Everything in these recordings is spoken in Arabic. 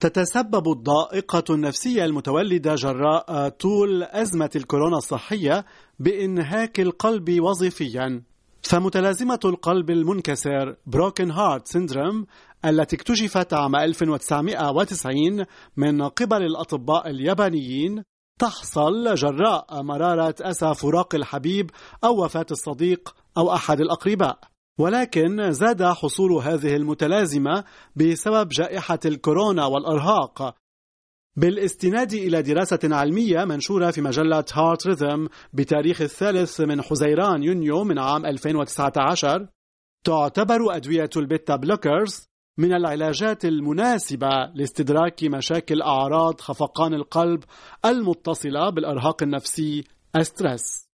تتسبب الضائقة النفسية المتولدة جراء طول أزمة الكورونا الصحية بإنهاك القلب وظيفيا. فمتلازمة القلب المنكسر Broken Heart Syndrome التي اكتشفت عام 1990 من قبل الأطباء اليابانيين تحصل جراء مرارة أسى فراق الحبيب أو وفاة الصديق أو أحد الأقرباء. ولكن زاد حصول هذه المتلازمة بسبب جائحة الكورونا والإرهاق. بالاستناد إلى دراسة علمية منشورة في مجلة Heart Rhythm بتاريخ الثالث من حزيران يونيو من عام 2019 تعتبر أدوية ال beta blockers من العلاجات المناسبة لاستدراك مشاكل أعراض خفقان القلب المتصلة بالإرهاق النفسي ال stress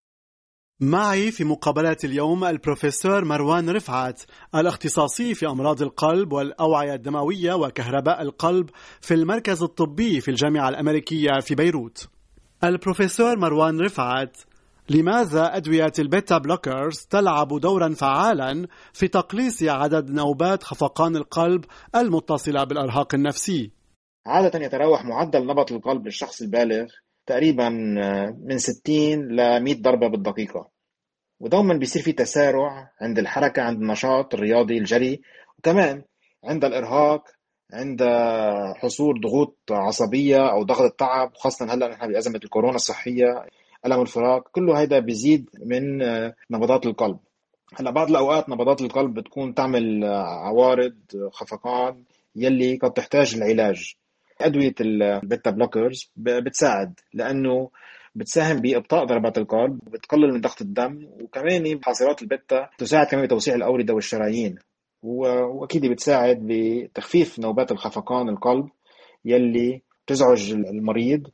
معي في مقابلة اليوم البروفيسور مروان رفعت الاختصاصي في أمراض القلب والأوعية الدموية وكهرباء القلب في المركز الطبي في الجامعة الأمريكية في بيروت البروفيسور مروان رفعت لماذا أدوية ال beta blockers تلعب دورا فعالا في تقليص عدد نوبات خفقان القلب المتصلة بالإرهاق النفسي؟ عادة يتراوح معدل نبض القلب للشخص البالغ تقريبا من 60 ل 100 ضربة بالدقيقة. ودوما بيصير في تسارع عند الحركة عند النشاط الرياضي الجري. وكمان عند الإرهاق عند حصول ضغوط عصبية أو ضغط التعب خاصة هلأ نحن بأزمة الكورونا الصحية ألم الفراق كله هذا بيزيد من نبضات القلب. هلأ بعض الأوقات نبضات القلب بتكون تعمل عوارض خفقان يلي قد تحتاج العلاج. أدوية ال beta blockers بتساعد لأنه بتساهم بإبطاء ضربات القلب وبتقلل من ضغط الدم وكمان حاصرات البيتا تساعد كمان بتوسيع الأوردة والشرايين وأكيد بتساعد بتخفيف نوبات الخفقان القلب يلي تزعج المريض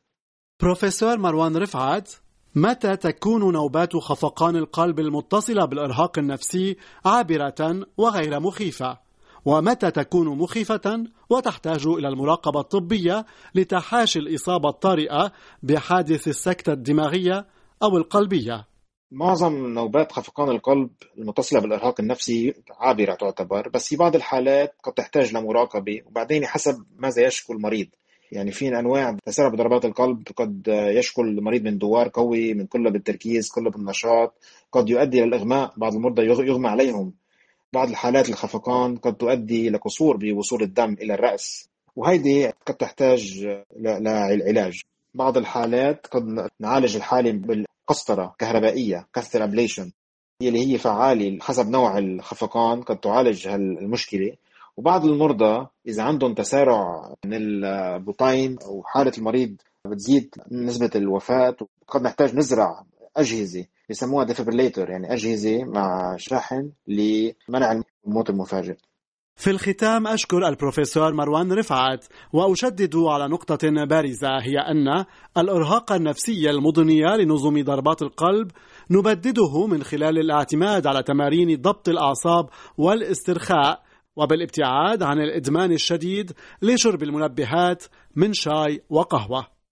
بروفيسور مروان رفعت متى تكون نوبات خفقان القلب المتصلة بالإرهاق النفسي عابرة وغير مخيفة؟ ومتى تكون مخيفة وتحتاج إلى المراقبة الطبية لتحاشي الإصابة الطارئة بحادث السكتة الدماغية أو القلبية. معظم نوبات خفقان القلب المتصلة بالإرهاق النفسي عابرة تعتبر بس في بعض الحالات قد تحتاج لمراقبة وبعدين حسب ماذا يشكو المريض. يعني في أنواع تسارع بضربات القلب قد يشكو المريض من دوار قوي من قلة بالتركيز قلة بالنشاط قد يؤدي إلى الإغماء بعض المرضى يغمى عليهم. بعض الحالات الخفقان قد تؤدي إلى قصور بوصول الدم إلى الرأس وهيدي قد تحتاج للعلاج. بعض الحالات قد نعالج الحالة بالقسطرة كهربائية catheter ablation اللي هي فعالة حسب نوع الخفقان قد تعالج هالمشكلة. وبعض المرضى إذا عندهم تسارع من البطين أو حالة المريض بتزيد نسبة الوفاة قد نحتاج نزرع أجهزة بسموها defibrillator يعني أجهزة مع شاحن لمنع الموت المفاجئ. في الختام أشكر البروفيسور مروان رفعت وأشدد على نقطة بارزة هي أن الإرهاق النفسي المضني لنظم ضربات القلب نبدده من خلال الاعتماد على تمارين ضبط الأعصاب والاسترخاء وبالابتعاد عن الإدمان الشديد لشرب المنبهات من شاي وقهوة.